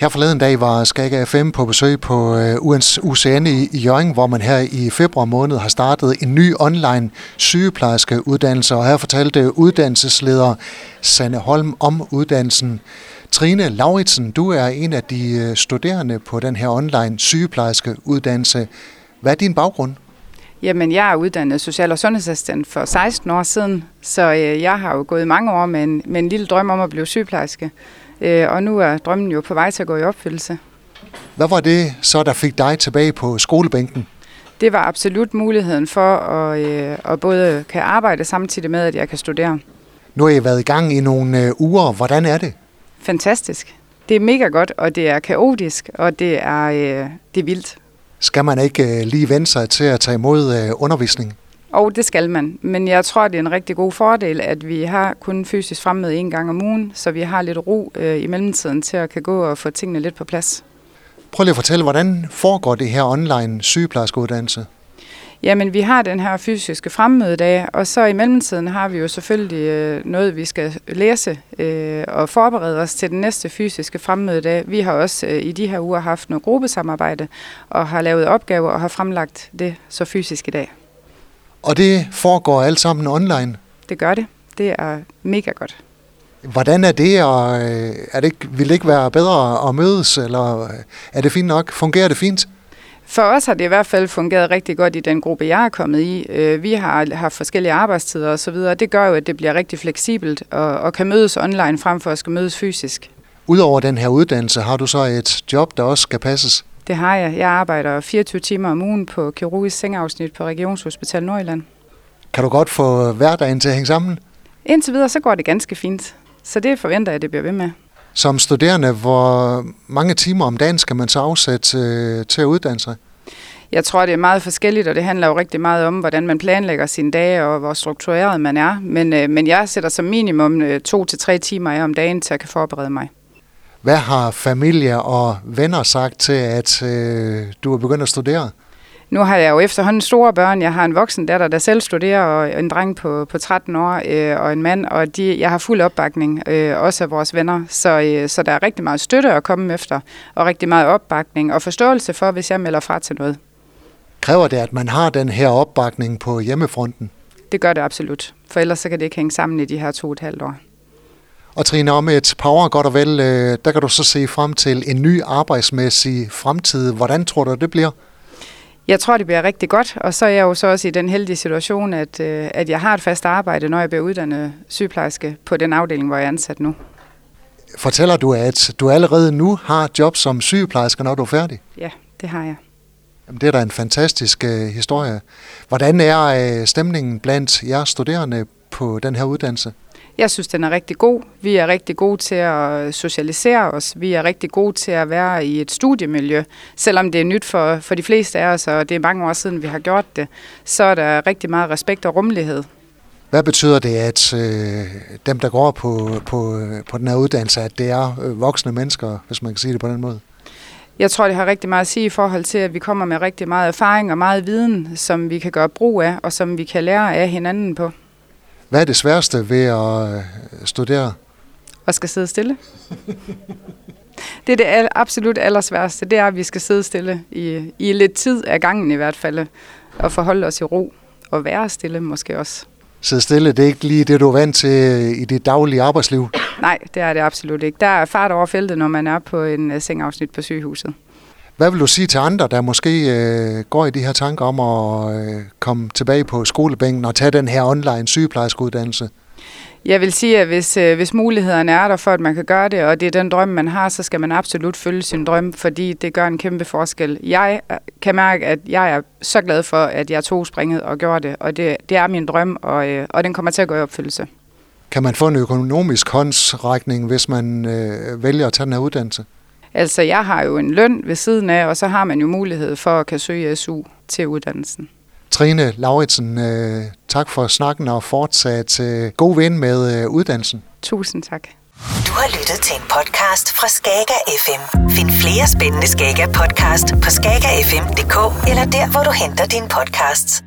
Her forleden dag var Skag FM på besøg på øh, UCN i Jørgen, hvor man her i februar måned har startet en ny online sygeplejerske uddannelse, og her fortalte uddannelsesleder Sanne Holm om uddannelsen. Trine Lauritsen, du er en af de øh, studerende på den her online sygeplejerske uddannelse. Hvad er din baggrund? Jamen, jeg er uddannet social- og sundhedsassistent for 16 år siden, så øh, jeg har jo gået mange år med en, med en lille drøm om at blive sygeplejerske. Øh, og nu er drømmen jo på vej til at gå i opfyldelse. Hvad var det så, der fik dig tilbage på skolebænken? Det var absolut muligheden for at, øh, at både kan arbejde samtidig med, at jeg kan studere. Nu har I været i gang i nogle øh, uger. Hvordan er det? Fantastisk. Det er mega godt, og det er kaotisk, og det er, øh, det er vildt. Skal man ikke øh, lige vende sig til at tage imod øh, undervisning? Og det skal man. Men jeg tror, det er en rigtig god fordel, at vi har kun fysisk fremmøde en gang om ugen, så vi har lidt ro øh, i mellemtiden til at kan gå og få tingene lidt på plads. Prøv lige at fortælle, hvordan foregår det her online sygeplejerskeuddannelse? Jamen, vi har den her fysiske fremmødedag, og så i mellemtiden har vi jo selvfølgelig øh, noget, vi skal læse øh, og forberede os til den næste fysiske fremmødedag. Vi har også øh, i de her uger haft noget gruppesamarbejde og har lavet opgaver og har fremlagt det så fysisk i dag. Og det foregår alt sammen online? Det gør det. Det er mega godt. Hvordan er det, og øh, er det ikke, vil det ikke være bedre at mødes, eller er det fint nok? Fungerer det fint? For os har det i hvert fald fungeret rigtig godt i den gruppe, jeg er kommet i. Øh, vi har haft forskellige arbejdstider osv., og det gør jo, at det bliver rigtig fleksibelt og, og kan mødes online frem for at skal mødes fysisk. Udover den her uddannelse, har du så et job, der også skal passes? Det har jeg. Jeg arbejder 24 timer om ugen på kirurgisk sengeafsnit på Regionshospital Nordjylland. Kan du godt få hverdagen til at hænge sammen? Indtil videre, så går det ganske fint. Så det forventer jeg, at det bliver ved med. Som studerende, hvor mange timer om dagen skal man så afsætte øh, til at uddanne sig? Jeg tror, det er meget forskelligt, og det handler jo rigtig meget om, hvordan man planlægger sine dage, og hvor struktureret man er. Men, øh, men jeg sætter som minimum øh, to til tre timer af om dagen, til at kan forberede mig. Hvad har familie og venner sagt til, at øh, du er begyndt at studere? Nu har jeg jo efterhånden store børn. Jeg har en voksen datter, der selv studerer, og en dreng på, på 13 år, øh, og en mand, og de, jeg har fuld opbakning, øh, også af vores venner. Så, øh, så der er rigtig meget støtte at komme efter, og rigtig meget opbakning og forståelse for, hvis jeg melder fra til noget. Kræver det, at man har den her opbakning på hjemmefronten? Det gør det absolut, for ellers så kan det ikke hænge sammen i de her to og et halvt år. Og Trine, om et par år godt og vel, øh, der kan du så se frem til en ny arbejdsmæssig fremtid. Hvordan tror du, det bliver? Jeg tror, det bliver rigtig godt, og så er jeg jo så også i den heldige situation, at, øh, at jeg har et fast arbejde, når jeg bliver uddannet sygeplejerske på den afdeling, hvor jeg er ansat nu. Fortæller du, at du allerede nu har job som sygeplejerske, når du er færdig? Ja, det har jeg. Jamen, det er da en fantastisk uh, historie. Hvordan er uh, stemningen blandt jer studerende på den her uddannelse? Jeg synes, den er rigtig god. Vi er rigtig gode til at socialisere os. Vi er rigtig gode til at være i et studiemiljø. Selvom det er nyt for, for de fleste af os, og det er mange år siden, vi har gjort det, så er der rigtig meget respekt og rummelighed. Hvad betyder det, at øh, dem, der går på, på, på den her uddannelse, at det er øh, voksne mennesker, hvis man kan sige det på den måde? Jeg tror, det har rigtig meget at sige i forhold til, at vi kommer med rigtig meget erfaring og meget viden, som vi kan gøre brug af, og som vi kan lære af hinanden på. Hvad er det sværeste ved at øh, studere? Og skal sidde stille. det er det absolut allersværste, det er, at vi skal sidde stille i, i lidt tid af gangen i hvert fald, og forholde os i ro, og være stille måske også. Sidde stille, det er ikke lige det, du er vant til i dit daglige arbejdsliv? Nej, det er det absolut ikke. Der er fart over feltet, når man er på en uh, sengafsnit på sygehuset. Hvad vil du sige til andre, der måske øh, går i de her tanker om at øh, komme tilbage på skolebænken og tage den her online sygeplejerskeuddannelse? Jeg vil sige, at hvis, øh, hvis mulighederne er der for, at man kan gøre det, og det er den drøm, man har, så skal man absolut følge sin drøm, fordi det gør en kæmpe forskel. Jeg øh, kan mærke, at jeg er så glad for, at jeg tog springet og gjorde det, og det, det er min drøm, og, øh, og den kommer til at gå i opfyldelse. Kan man få en økonomisk håndsrækning, hvis man øh, vælger at tage den her uddannelse? Altså, jeg har jo en løn ved siden af, og så har man jo mulighed for at kan søge SU til uddannelsen. Trine Lauritsen, øh, tak for snakken og fortsat øh, god ven med øh, uddannelsen. Tusind tak. Du har lyttet til en podcast fra Skager FM. Find flere spændende Skager podcast på skagerfm.dk eller der, hvor du henter dine podcasts.